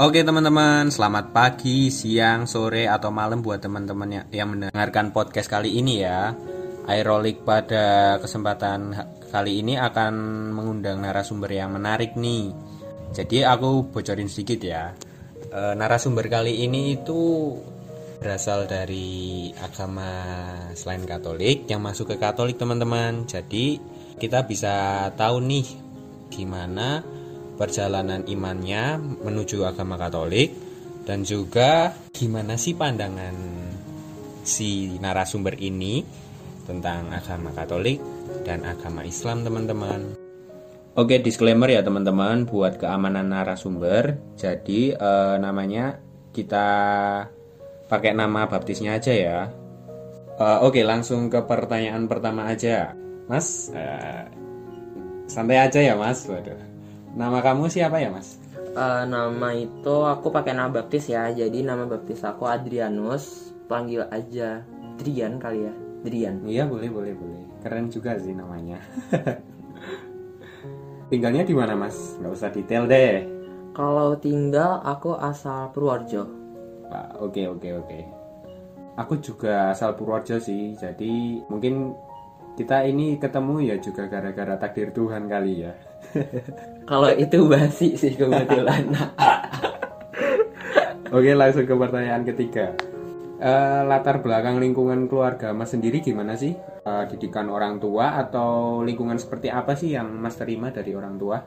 Oke teman-teman, selamat pagi, siang, sore, atau malam buat teman-teman yang, yang mendengarkan podcast kali ini ya. Aerolik pada kesempatan kali ini akan mengundang narasumber yang menarik nih. Jadi aku bocorin sedikit ya. E, narasumber kali ini itu berasal dari agama selain Katolik yang masuk ke Katolik teman-teman. Jadi kita bisa tahu nih gimana perjalanan imannya menuju agama Katolik dan juga gimana sih pandangan si narasumber ini tentang agama Katolik dan agama Islam teman-teman. Oke disclaimer ya teman-teman buat keamanan narasumber. Jadi eh, namanya kita pakai nama baptisnya aja ya. Eh, oke langsung ke pertanyaan pertama aja, Mas. eh, santai aja ya Mas. Waduh. Nama kamu siapa ya mas? Eh, nama itu aku pakai nama baptis ya. Jadi nama baptis aku Adrianus. Panggil aja Drian kali ya. Drian. Iya boleh boleh boleh. Keren juga sih namanya. Tinggalnya di mana mas? Gak usah detail deh. Kalau tinggal aku asal Purworejo. Oke oke oke. Aku juga asal Purworejo sih. Jadi mungkin kita ini ketemu ya juga gara-gara takdir Tuhan kali ya. Kalau itu basi sih kebetulan. Oke langsung ke pertanyaan ketiga. Eh, latar belakang lingkungan keluarga Mas sendiri gimana sih? Eh, didikan orang tua atau lingkungan seperti apa sih yang Mas terima dari orang tua?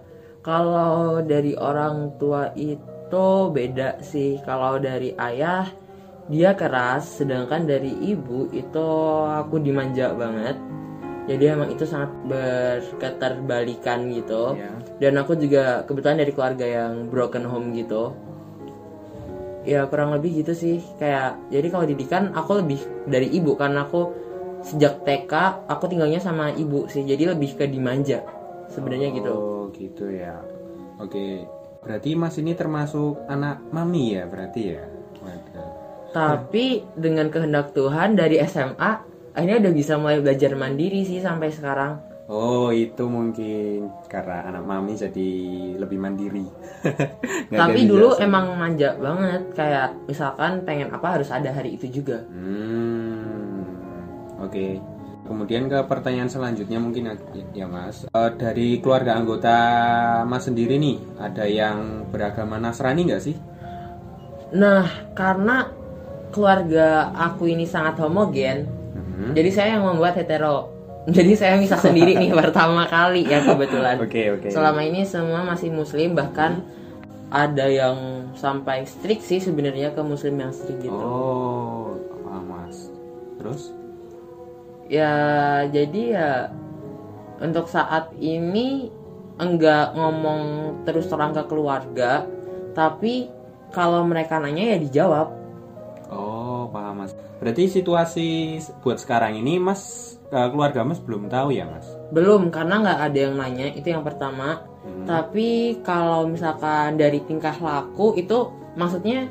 Kalau dari orang tua itu beda sih. Kalau dari ayah dia keras, sedangkan dari ibu itu aku dimanja banget. Jadi emang itu sangat berketerbalikan gitu. Ya. Dan aku juga kebetulan dari keluarga yang broken home gitu. Ya kurang lebih gitu sih. Kayak jadi kalau didikan aku lebih dari ibu karena aku sejak TK aku tinggalnya sama ibu sih. Jadi lebih ke dimanja sebenarnya gitu. Oh gitu ya. Oke. Berarti Mas ini termasuk anak mami ya berarti ya? Waduh. Tapi dengan kehendak Tuhan dari SMA akhirnya udah bisa mulai belajar mandiri sih sampai sekarang. Oh itu mungkin karena anak mami jadi lebih mandiri. Tapi dulu dijelasin. emang manja banget kayak misalkan pengen apa harus ada hari itu juga. Hmm, oke. Kemudian ke pertanyaan selanjutnya mungkin ya Mas. Eh, dari keluarga anggota Mas sendiri nih, ada yang beragama Nasrani nggak sih? Nah, karena keluarga aku ini sangat homogen, Mhm. jadi saya yang membuat hetero. Jadi saya bisa sendiri nih pertama kali ya kebetulan. Oke oke. Selama ini semua masih muslim bahkan ada yang sampai strict sih sebenarnya ke muslim yang strict gitu. Oh, Mas. Terus? Ya jadi ya untuk saat ini enggak ngomong terus terang ke keluarga, tapi kalau mereka nanya ya dijawab. Paham Mas. Berarti situasi buat sekarang ini Mas eh, keluarga Mas belum tahu ya Mas? Belum karena nggak ada yang nanya itu yang pertama. Hmm. Tapi kalau misalkan dari tingkah laku itu maksudnya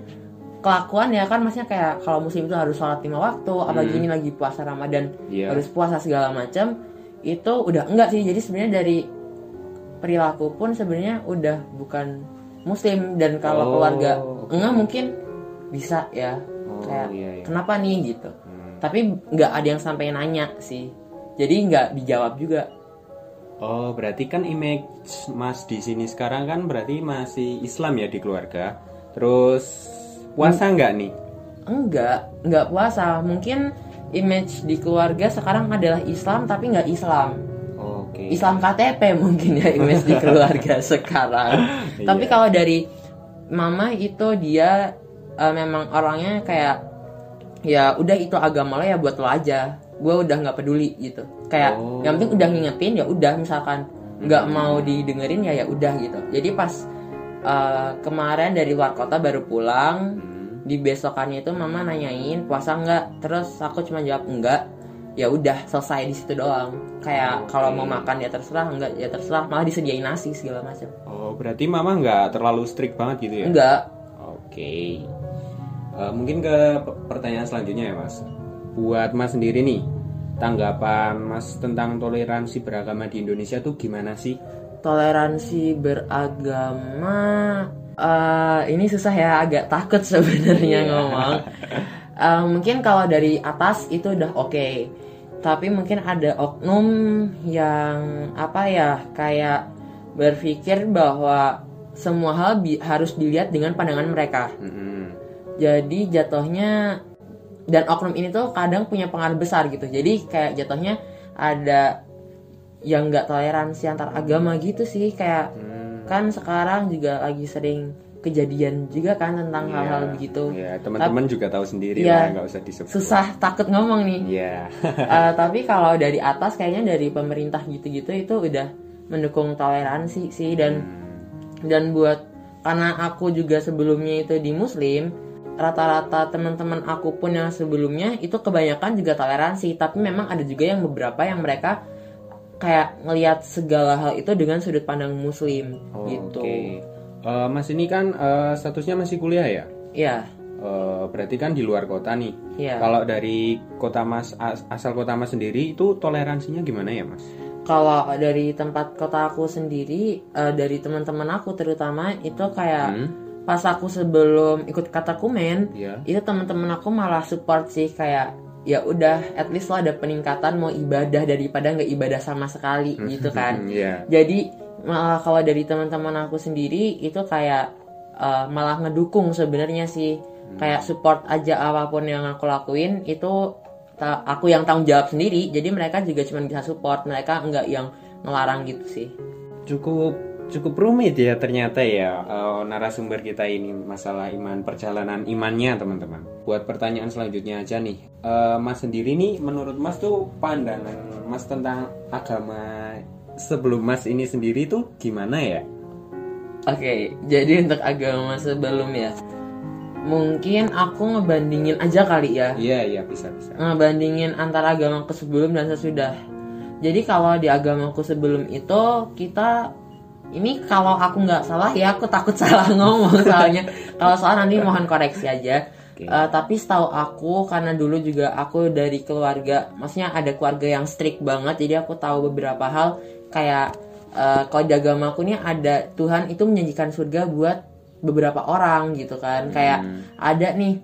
kelakuan ya kan maksudnya kayak kalau muslim itu harus sholat lima waktu, apalagi ini lagi puasa Ramadan Iya. harus puasa segala macam itu udah enggak sih jadi sebenarnya dari perilaku pun sebenarnya udah bukan muslim dan kalau Oh, keluarga oke. enggak mungkin bisa ya kayak iya, iya. kenapa nih gitu Hmm. tapi nggak ada yang sampai nanya sih jadi nggak dijawab juga Oh, berarti kan image Mas di sini sekarang kan berarti masih Islam ya di keluarga. Terus puasa Hmm. nggak nih? enggak enggak puasa mungkin image di keluarga sekarang adalah Islam tapi nggak Islam Oke. Islam KTP mungkin ya image di keluarga sekarang. Tapi Iya. kalau dari mama itu dia eh, memang orangnya kayak ya udah itu agama lo ya buat lo aja. Gue udah nggak peduli gitu. Kayak Oh. yang penting udah ngingetin ya udah misalkan nggak mau didengerin ya ya udah gitu. Jadi pas eh, kemarin dari luar kota baru pulang Hmm. di besokannya itu mama nanyain puasa nggak terus aku cuma jawab enggak ya udah selesai di situ doang kayak Oke. kalau mau makan ya terserah enggak ya terserah malah disediain nasi segala macam Oh, berarti mama nggak terlalu strict banget gitu ya? enggak Oke. Eh, mungkin ke pe- pertanyaan selanjutnya ya, Mas. Buat Mas sendiri nih, tanggapan Mas tentang toleransi beragama di Indonesia tuh gimana sih? toleransi beragama Eh, ini susah ya, agak takut sebenarnya Iya. ngomong. Eh, mungkin kalau dari atas itu udah oke, tapi mungkin ada oknum yang apa ya kayak berpikir bahwa semua hal bi- harus dilihat dengan pandangan mereka. Mm-mm. Jadi jatuhnya dan oknum ini tuh kadang punya pengaruh besar gitu. Jadi kayak jatuhnya ada yang nggak toleransi antar agama gitu sih kayak Hmm. kan sekarang juga lagi sering kejadian juga kan tentang hal-hal Iya. begitu. Iya, teman-teman juga tahu sendiri Iya. lah, nggak usah disebut. Susah takut ngomong nih. Iya. Eh, tapi kalau dari atas kayaknya dari pemerintah gitu-gitu itu udah mendukung toleransi sih dan Hmm. dan buat karena aku juga sebelumnya itu di muslim rata-rata teman-teman aku pun yang sebelumnya itu kebanyakan juga toleransi tapi memang ada juga yang beberapa yang mereka kayak ngelihat segala hal itu dengan sudut pandang muslim Oh, gitu Oke. Eh, mas ini kan eh, statusnya masih kuliah ya? ya Eh, berarti kan di luar kota nih. ya Kalau dari kota mas as- asal kota mas sendiri itu toleransinya gimana ya mas? kalau dari tempat kota aku sendiri eh, dari teman-teman aku terutama itu kayak Hmm? Pas aku sebelum ikut katakumen Ya. itu teman-teman aku malah support sih kayak ya udah at least lo ada peningkatan mau ibadah daripada nggak ibadah sama sekali gitu kan. Iya. jadi malah kalau dari teman-teman aku sendiri itu kayak uh, malah ngedukung sebenarnya sih. Kayak support aja apa pun yang aku lakuin itu aku yang tanggung jawab sendiri. Jadi mereka juga cuma bisa support mereka nggak yang ngelarang gitu sih. Cukup cukup rumit ya ternyata ya eh, narasumber kita ini masalah iman perjalanan imannya teman-teman. Buat pertanyaan selanjutnya aja nih, Eh, Mas sendiri nih menurut Mas tuh pandangan Mas tentang agama sebelum Mas ini sendiri tuh gimana ya? Oke, jadi untuk agama sebelum ya, mungkin aku ngebandingin aja kali ya, Iya iya bisa bisa. ngebandingin antara agamaku sebelum dan sesudah. Jadi kalau di agamaku sebelum itu kita ini kalau aku nggak salah ya aku takut salah ngomong soalnya kalau salah nanti mohon koreksi aja. Oke. Eh, tapi setahu aku karena dulu juga aku dari keluarga, maksudnya ada keluarga yang strict banget, jadi aku tahu beberapa hal kayak eh, kalau di agamaku nih ada Tuhan itu menjanjikan surga buat beberapa orang gitu kan, kayak ada nih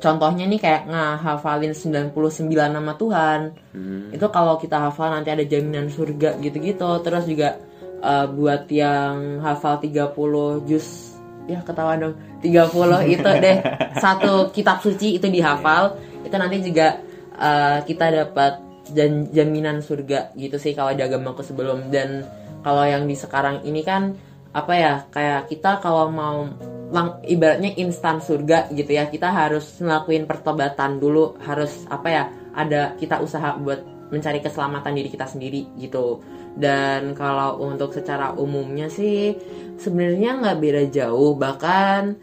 contohnya nih kayak ngehafalin 99 nama Tuhan Hmm. itu kalau kita hafal nanti ada jaminan surga gitu-gitu terus juga eh, buat yang hafal 30 juz ya ketawa dong. 30 itu deh. Satu kitab suci itu dihafal. Itu nanti juga eh, kita dapat jan- jaminan surga gitu sih kalau di agamaku sebelum. Dan kalau yang di sekarang ini kan apa ya kayak kita kalau mau lang- ibaratnya instan surga gitu ya kita harus ngelakuin pertobatan dulu. Harus apa ya ada kita usaha buat mencari keselamatan diri kita sendiri gitu dan kalau untuk secara umumnya sih sebenarnya nggak beda jauh bahkan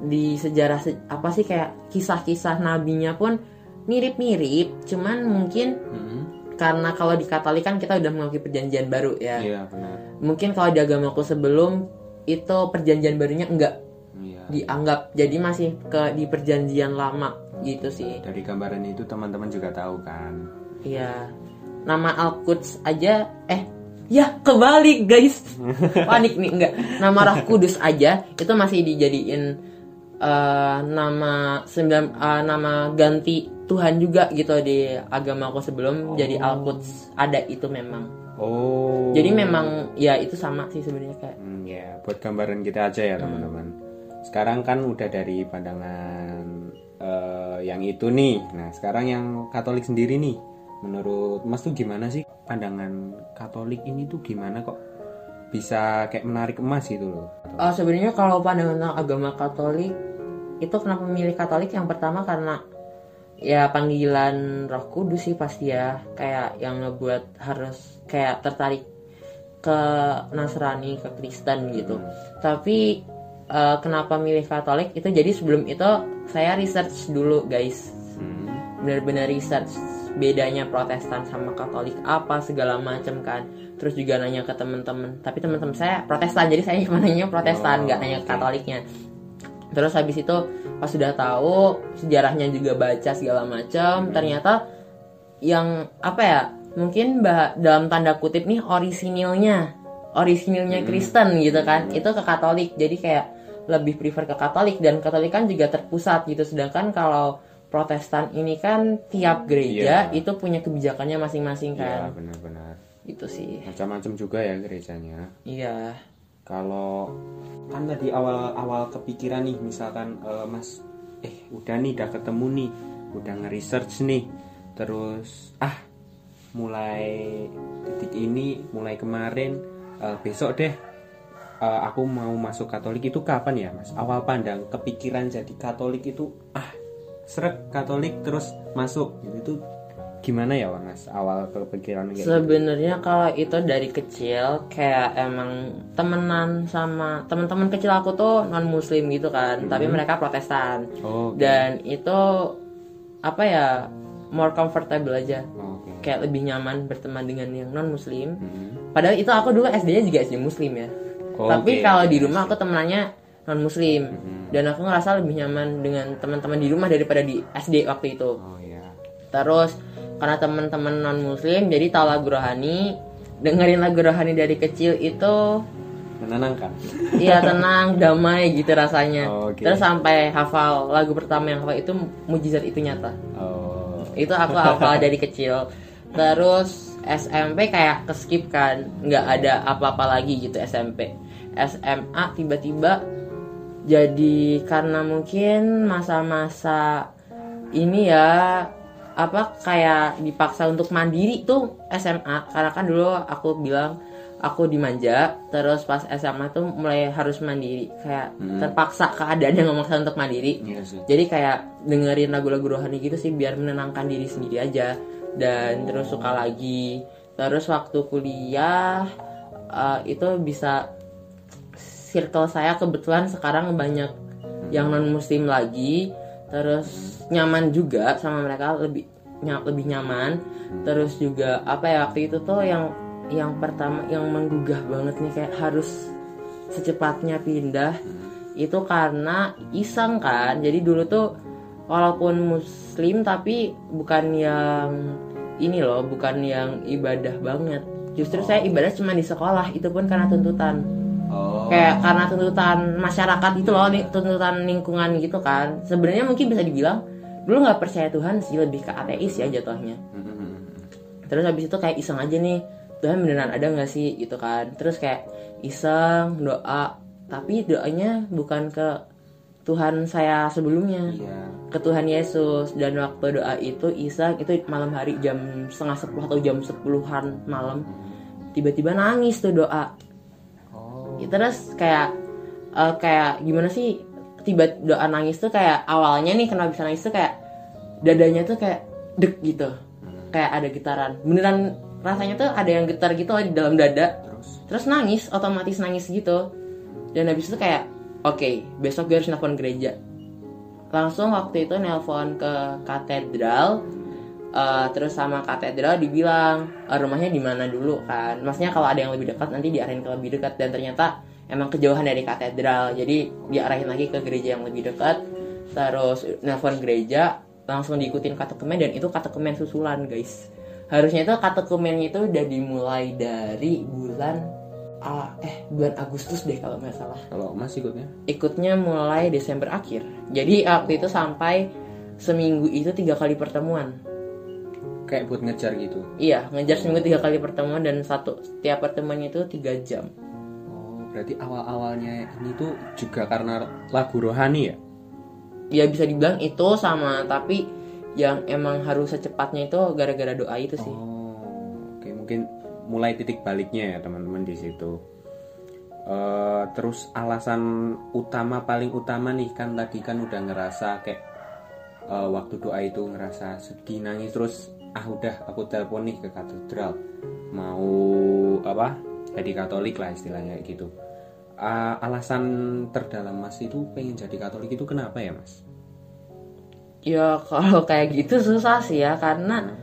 di sejarah se- apa sih kayak kisah-kisah nabinya pun mirip-mirip cuman mungkin Hmm. karena kalau di Katolik kan kita udah mengakui perjanjian baru ya Iya benar. mungkin kalau di agamaku sebelum itu perjanjian barunya enggak Iya. dianggap jadi masih ke di perjanjian lama gitu sih Dari gambaran itu teman-teman juga tahu kan. Iya nama Al-Quds aja eh ya kebalik guys panik nih enggak nama Roh Kudus aja itu masih dijadiin eh, nama sembilan eh, nama ganti Tuhan juga gitu di agamaku sebelum jadi Al-Quds ada itu memang Oh. jadi memang ya itu sama sih sebenarnya kayak Hmm, ya, buat gambaran kita aja ya teman-teman. Sekarang kan udah dari pandangan eh, yang itu nih. Nah, sekarang yang Katolik sendiri nih. Menurut Mas tuh gimana sih pandangan Katolik ini tuh gimana kok bisa kayak menarik emas gitu loh? Oh, sebenarnya kalau pandangan agama Katolik itu kenapa memilih Katolik yang pertama karena ya panggilan Roh Kudus sih pasti ya kayak yang ngebuat harus kayak tertarik ke Nasrani ke Kristen gitu. Tapi eh, kenapa milih Katolik itu jadi sebelum itu saya research dulu guys Hmm. benar-benar research bedanya Protestan sama Katolik apa segala macam kan. Terus juga nanya ke teman-teman tapi teman-teman saya Protestan jadi saya cuma nanya Protestan Oh, nggak nanya ke oke. Katoliknya. Terus habis itu pas sudah tahu sejarahnya juga baca segala macam ternyata yang apa ya mungkin bah dalam tanda kutip nih orisinilnya. Orisinilnya Kristen gitu kan itu ke Katolik. Jadi kayak lebih prefer ke Katolik. Dan Katolik kan juga terpusat gitu. Sedangkan kalau Protestan ini kan tiap gereja Iya. itu punya kebijakannya masing-masing ya kan. benar-benar. Itu sih. Macam-macam juga ya gerejanya. Iya. Kalau kan tadi awal-awal kepikiran nih misalkan eh, mas eh udah nih udah ketemu nih udah nge-research nih terus ah mulai titik ini mulai kemarin eh, besok deh eh, aku mau masuk Katolik itu kapan ya mas? Awal pandang kepikiran jadi Katolik itu ah seret Katolik terus masuk gitu itu gimana ya mas awal kepikiran kayak gitu? Sebenarnya kalau itu dari kecil kayak emang temenan sama teman-teman kecil aku tuh non muslim gitu kan, tapi mereka Protestan. oh oke. Dan itu apa ya more comfortable aja, Oh, oke kayak lebih nyaman berteman dengan yang non muslim. Hmm. Padahal itu aku dulu SD-nya juga SD muslim ya. Oh, tapi oke. kalau di rumah aku temenannya non muslim Hmm. dan aku ngerasa lebih nyaman dengan teman-teman di rumah daripada di SD waktu itu. oh ya Terus karena teman-teman non muslim jadi tahu lagu rohani, dengerin lagu rohani dari kecil itu menenangkan iya tenang, damai gitu rasanya. Oh, oke. Terus sampai hafal lagu pertama yang hafal itu mujizat itu nyata. oh Itu aku hafal dari kecil. Terus SMP kayak keskip kan, nggak ada apa-apa lagi gitu SMP. SMA tiba-tiba jadi karena mungkin masa-masa ini ya apa kayak dipaksa untuk mandiri tuh SMA karena kan dulu aku bilang aku dimanja terus pas SMA tuh mulai harus mandiri. Kayak terpaksa keadaan yang memaksa untuk mandiri. Iya sih. Jadi kayak dengerin lagu-lagu rohani gitu sih biar menenangkan diri sendiri aja. Dan terus suka lagi. Terus waktu kuliah eh, itu bisa circle saya kebetulan sekarang banyak yang non muslim lagi terus nyaman juga sama mereka lebih ny- lebih nyaman. Terus juga apa ya waktu itu tuh yang yang pertama yang menggugah banget nih kayak harus secepatnya pindah itu karena iseng kan. Jadi dulu tuh walaupun muslim tapi bukan yang ini loh bukan yang ibadah banget. Justru saya ibadah cuma di sekolah itu pun karena tuntutan oh. Kayak karena tuntutan masyarakat itu loh tuntutan lingkungan gitu kan. Sebenarnya mungkin bisa dibilang dulu nggak percaya Tuhan sih lebih ke ateis ya jatuhnya. Terus habis itu kayak iseng aja nih Tuhan beneran ada nggak sih gitu kan. Terus kayak iseng doa tapi doanya bukan ke Tuhan saya sebelumnya. Iya. Ke Tuhan Yesus. Dan waktu doa itu iseng itu malam hari jam setengah sepuluh atau jam sepuluhan malam tiba-tiba nangis tuh doa Ya, terus kayak eh, kayak gimana sih tiba doa nangis tuh kayak awalnya nih kenapa bisa nangis tuh kayak dadanya tuh kayak dek gitu. Kayak ada getaran. Beneran rasanya tuh ada yang getar gitu di dalam dada. Terus? Terus nangis otomatis nangis gitu. Dan habis itu kayak oke besok gue harus nelfon gereja. Langsung waktu itu nelpon ke katedral eh, terus sama katedral dibilang "Eh, rumahnya di mana dulu? kan. Maksudnya kalau ada yang lebih dekat nanti diarahin ke lebih dekat. Dan ternyata emang kejauhan dari katedral. Jadi diarahin lagi ke gereja yang lebih dekat. Terus nelpon gereja langsung diikutin katekemen. Dan itu katekemen susulan guys. Harusnya itu katekemennya itu udah dimulai dari bulan ah, eh bulan Agustus deh kalau nggak salah. Kalau mas ikutnya? Ikutnya mulai Desember akhir. Jadi waktu itu sampai seminggu itu tiga kali pertemuan kayak buat ngejar gitu? Iya ngejar seminggu tiga kali pertemuan dan satu setiap pertemuannya itu tiga jam. Oh berarti awal awalnya ini tuh juga karena lagu rohani ya? Ya bisa dibilang itu sama tapi yang emang harus secepatnya itu gara-gara doa itu sih. Oh oke mungkin mulai titik baliknya ya teman-teman di situ. Eh, terus alasan utama paling utama nih kan tadi kan udah ngerasa kayak eh, waktu doa itu ngerasa sedih nangis terus ah udah aku telepon nih ke katedral. Mau apa jadi Katolik lah istilahnya kayak gitu. Ah, alasan terdalam mas itu pengen jadi Katolik itu kenapa ya mas? Ya kalau kayak gitu susah sih ya karena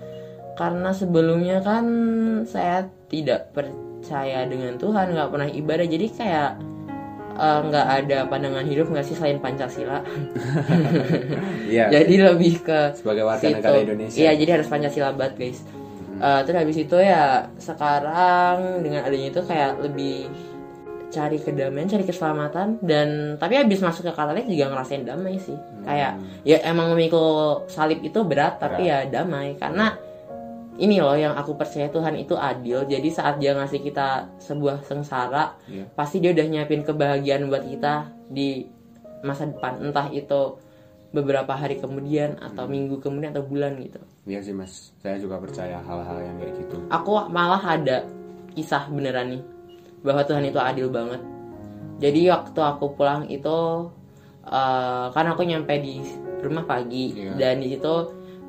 karena sebelumnya kan saya tidak percaya dengan Tuhan nggak pernah ibadah. Jadi kayak eh, nggak ada pandangan hidup nggak sih selain Pancasila? Iya. Jadi lebih ke sebagai warga situ. negara Indonesia. Iya jadi harus Pancasila banget guys. Eh, terus habis itu ya sekarang dengan adanya itu kayak lebih cari kedamaian cari keselamatan dan tapi habis masuk ke Katolik juga ngerasain damai sih. Kayak ya emang memikul salib itu berat tapi ya damai. Karena ini loh yang aku percaya Tuhan itu adil jadi saat dia ngasih kita sebuah sengsara Iya. pasti dia udah nyiapin kebahagiaan buat kita di masa depan entah itu beberapa hari kemudian atau minggu kemudian atau bulan gitu Iya sih mas, saya juga percaya hal-hal yang kayak gitu. aku malah ada kisah beneran nih bahwa Tuhan itu adil banget jadi waktu aku pulang itu eh, kan aku nyampe di rumah pagi Iya. dan di situ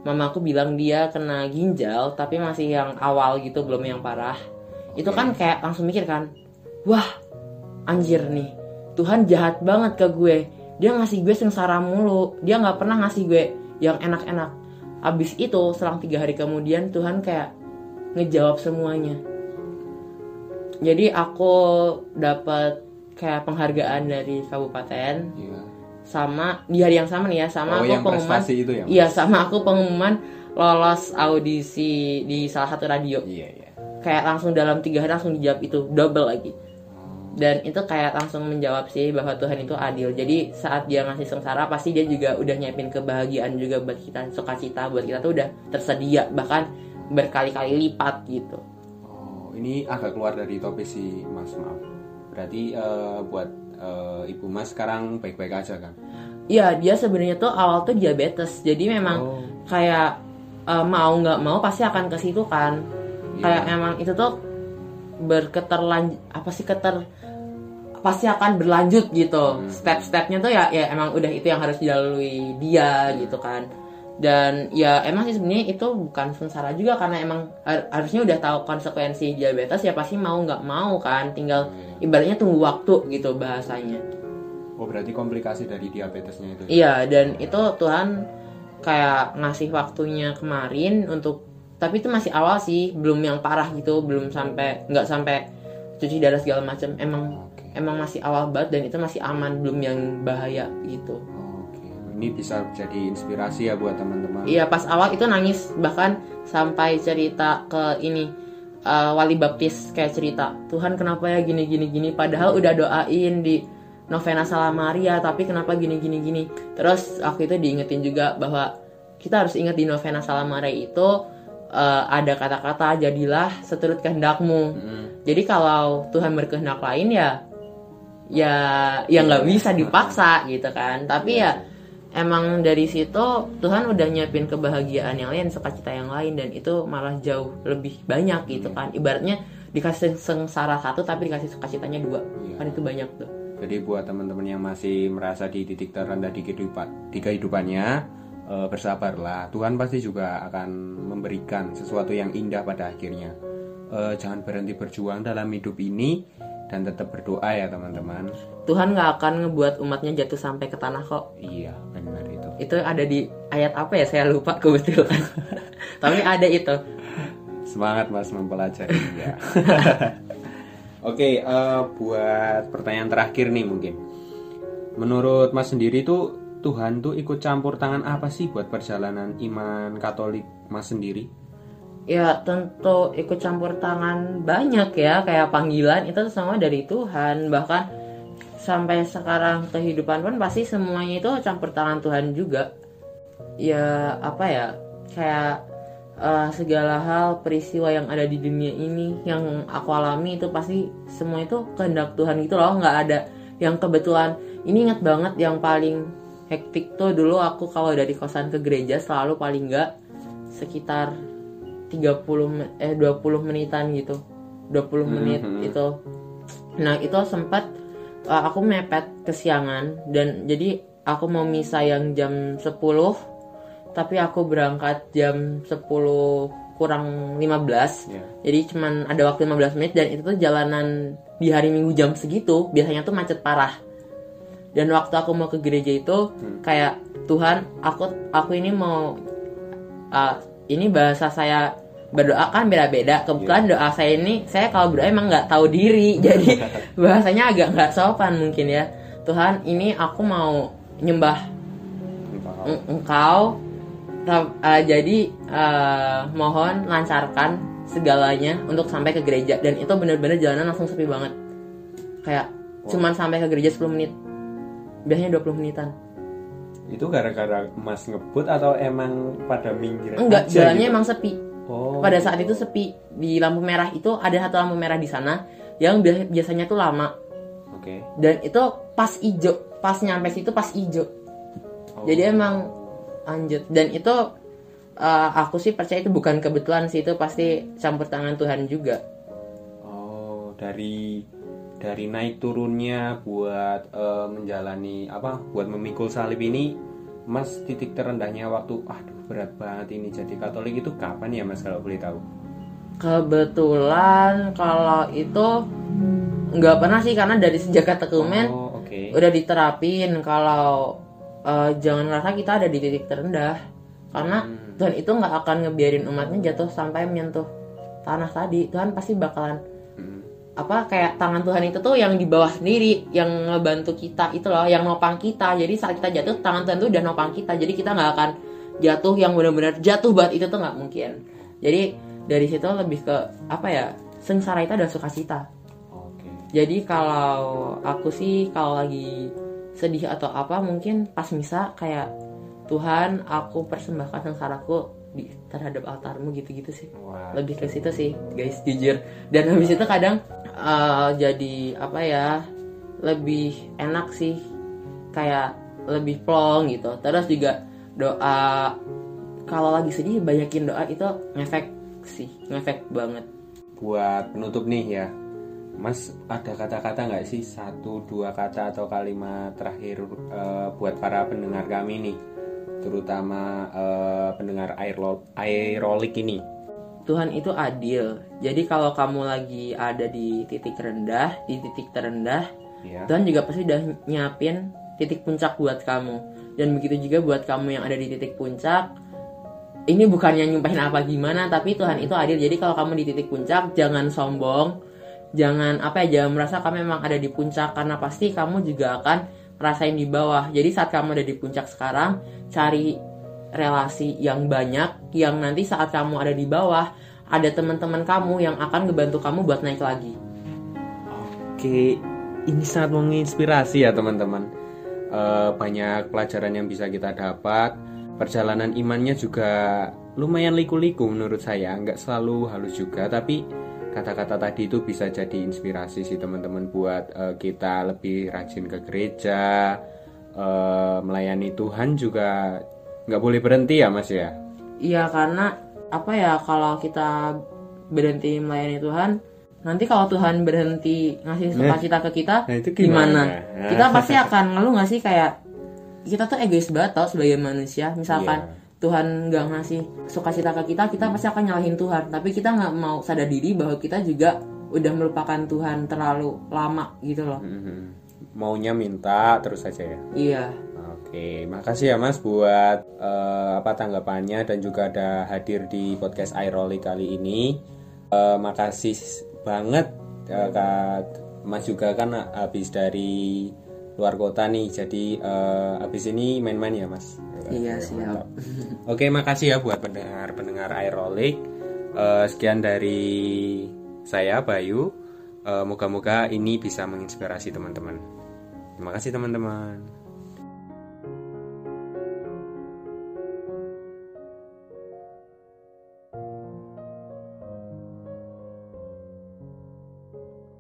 mama aku bilang dia kena ginjal tapi masih yang awal gitu belum yang parah. Itu kan kayak langsung mikir kan wah anjir nih Tuhan jahat banget ke gue. Dia ngasih gue sengsara mulu. Dia nggak pernah ngasih gue yang enak-enak. Abis itu selang tiga hari kemudian Tuhan kayak ngejawab semuanya. Jadi aku dapat kayak penghargaan dari kabupaten. Iya. Sama di hari yang sama nih ya sama Oh aku yang pengumuman itu ya? Iya sama aku pengumuman lolos audisi di salah satu radio Iya iya. kayak langsung dalam tiga hari langsung dijawab itu double lagi dan itu kayak langsung menjawab sih bahwa Tuhan itu adil jadi saat dia ngasih sengsara pasti dia juga udah nyiapin kebahagiaan juga buat kita sukacita buat kita tuh udah tersedia bahkan berkali-kali lipat gitu Oh ini agak keluar dari topik sih mas maaf. Berarti eh, buat eh, ibu mas sekarang baik-baik aja kan? Iya dia sebenarnya tuh awal tuh diabetes jadi memang Oh. kayak eh, mau nggak mau pasti akan ke situ kan Iya. kayak emang itu tuh berketerlanjut apa sih keter pasti akan berlanjut gitu step-stepnya tuh ya ya emang udah itu yang harus dilalui dia gitu kan dan ya emang sih sebenarnya itu bukan sengsara juga karena emang har- harusnya udah tahu konsekuensi diabetes ya pasti mau nggak mau kan tinggal ibaratnya tunggu waktu gitu bahasanya Oh berarti komplikasi dari diabetesnya itu? Iya dan itu Tuhan kayak ngasih waktunya kemarin untuk tapi itu masih awal sih belum yang parah gitu belum sampai nggak sampai cuci darah segala macam emang Oke. emang masih awal banget dan itu masih aman belum yang bahaya gitu. Ini bisa jadi inspirasi ya buat teman-teman. iya pas awal itu nangis bahkan sampai cerita ke ini eh, wali baptis kayak cerita Tuhan kenapa ya gini gini gini padahal udah doain di novena salam Maria tapi kenapa gini gini gini terus aku itu diingetin juga bahwa kita harus ingat di novena salam Maria itu eh, ada kata-kata jadilah seturut kehendakmu Mm. jadi kalau Tuhan berkehendak lain ya ya ya nggak bisa dipaksa gitu kan tapi ya emang dari situ Tuhan udah nyiapin kebahagiaan yang lain sukacita yang lain dan itu malah jauh lebih banyak gitu kan ibaratnya dikasih sengsara satu tapi dikasih sukacitanya dua Iya. kan itu banyak tuh Jadi buat teman-teman yang masih merasa di titik terendah di kehidupan di kehidupannya eh, bersabarlah. Tuhan pasti juga akan memberikan sesuatu yang indah pada akhirnya. Eh, jangan berhenti berjuang dalam hidup ini dan tetap berdoa ya teman-teman. Tuhan nggak akan ngebuat umatnya jatuh sampai ke tanah kok Iya benar itu. itu ada di ayat apa ya saya lupa kebetulan tapi ada itu Semangat mas mempelajari ya. Oke, eh, buat pertanyaan terakhir nih mungkin. Menurut mas sendiri tuh Tuhan tuh ikut campur tangan apa sih buat perjalanan iman Katolik mas sendiri? Ya tentu ikut campur tangan banyak ya kayak panggilan itu semua dari Tuhan. Bahkan sampai sekarang kehidupan pun pasti semuanya itu campur tangan Tuhan juga. Ya apa ya kayak eh, segala hal peristiwa yang ada di dunia ini yang aku alami itu pasti semua itu kehendak Tuhan gitu loh. Nggak ada yang kebetulan. Ini inget banget yang paling hektik tuh dulu aku kalau dari kosan ke gereja selalu paling nggak sekitar 30 me- eh 20 menitan gitu. 20 menit Mhm. itu. Nah itu sempat uh, aku mepet kesiangan dan jadi aku mau misa yang jam 10 tapi aku berangkat jam 10 kurang 15 Ya. jadi cuman ada waktu 15 menit dan itu tuh jalanan di hari minggu jam segitu biasanya tuh macet parah. Dan waktu aku mau ke gereja itu kayak Tuhan aku aku ini mau uh, ini bahasa saya berdoa kan beda-beda. Kebetulan doa saya ini saya kalau berdoa emang nggak tahu diri. Jadi bahasanya agak nggak sopan mungkin ya. Tuhan ini aku mau nyembah Engkau. Uh, jadi uh, mohon lancarkan segalanya untuk sampai ke gereja. Dan itu benar-benar jalanan langsung sepi banget. Kayak cuman sampai ke gereja 10 menit. Biasanya 20 menitan Itu gara-gara Mas ngebut atau emang pada minggir enggak aja jalannya gitu? emang sepi Oh. pada saat itu sepi di lampu merah itu ada satu lampu merah di sana yang bia- biasanya tuh lama Oke. dan itu pas ijo pas nyampe situ pas ijo Oh. jadi emang lanjut dan itu uh, aku sih percaya itu bukan kebetulan sih itu pasti campur tangan Tuhan juga Oh, dari dari naik turunnya buat eh, menjalani apa? Buat memikul salib ini, Mas titik terendahnya waktu, aduh berat banget ini jadi Katolik itu kapan ya Mas kalau boleh tahu? kebetulan kalau itu nggak pernah sih karena dari sejak katekumen Oh, oke. udah diterapin kalau uh, jangan ngerasa kita ada di titik terendah karena Hmm. Tuhan itu nggak akan ngebiarin umatnya jatuh sampai menyentuh tanah tadi Tuhan pasti bakalan. Apa kayak tangan Tuhan itu tuh yang di bawah sendiri yang ngebantu kita itu loh yang nopang kita. Jadi saat kita jatuh tangan Tuhan tuh udah nopang kita. Jadi kita nggak akan jatuh yang benar-benar jatuh banget itu tuh nggak mungkin. Jadi dari situ lebih ke apa ya sengsara itu adalah sukacita. Jadi kalau aku sih kalau lagi sedih atau apa mungkin pas misa kayak Tuhan aku persembahkan sengsaraku di terhadap altarmu gitu-gitu sih. Wah. lebih ke situ sih guys jujur. Dan habis itu kadang eh, jadi apa ya lebih enak sih kayak lebih plong gitu terus juga doa kalau lagi sedih banyakin doa itu ngefek sih ngefek banget Buat penutup nih ya, Mas ada kata-kata nggak sih satu dua kata atau kalimat terakhir eh, buat para pendengar kami nih, terutama eh, pendengar aerol aerolik ini. Tuhan itu adil. Jadi kalau kamu lagi ada di titik rendah di titik terendah Ya. Tuhan juga pasti udah nyiapin titik puncak buat kamu. Dan begitu juga buat kamu yang ada di titik puncak ini bukannya nyumpahin apa gimana tapi Tuhan itu adil. Jadi kalau kamu di titik puncak jangan sombong. Jangan apa ya jangan merasa kamu memang ada di puncak. Karena pasti kamu juga akan rasain di bawah. Jadi saat kamu ada di puncak sekarang cari relasi yang banyak yang nanti saat kamu ada di bawah ada teman-teman kamu yang akan ngebantu kamu buat naik lagi Oke, ini sangat menginspirasi ya teman-teman. Eh, banyak pelajaran yang bisa kita dapat. Perjalanan imannya juga lumayan liku-liku menurut saya. Nggak selalu halus juga, tapi kata-kata tadi itu bisa jadi inspirasi sih teman-teman buat eh, kita lebih rajin ke gereja, eh, melayani Tuhan juga nggak boleh berhenti ya mas ya. Iya karena apa ya kalau kita berhenti melayani Tuhan nanti kalau Tuhan berhenti ngasih sukacita ke kita Nah, itu gimana? gimana? Kita pasti akan ngeluh nggak sih kayak kita tuh egois banget tau sebagai manusia misalkan Iya. Tuhan nggak ngasih sukacita ke kita kita pasti akan nyalahin Tuhan tapi kita nggak mau sadar diri bahwa kita juga udah melupakan Tuhan terlalu lama gitu loh Mhm. Maunya minta terus saja ya. iya Oke, makasih ya Mas buat eh, apa tanggapannya dan juga ada hadir di podcast iRolly kali ini. Eh, makasih banget eh, Kak Mas juga kan habis dari luar kota nih, jadi eh, habis ini main-main ya Mas. iya Oke, siap mantap. Oke, makasih ya buat pendengar-pendengar iRolly. Eh, sekian dari saya Bayu. Eh, Moga-moga ini bisa menginspirasi teman-teman. Terima kasih teman-teman.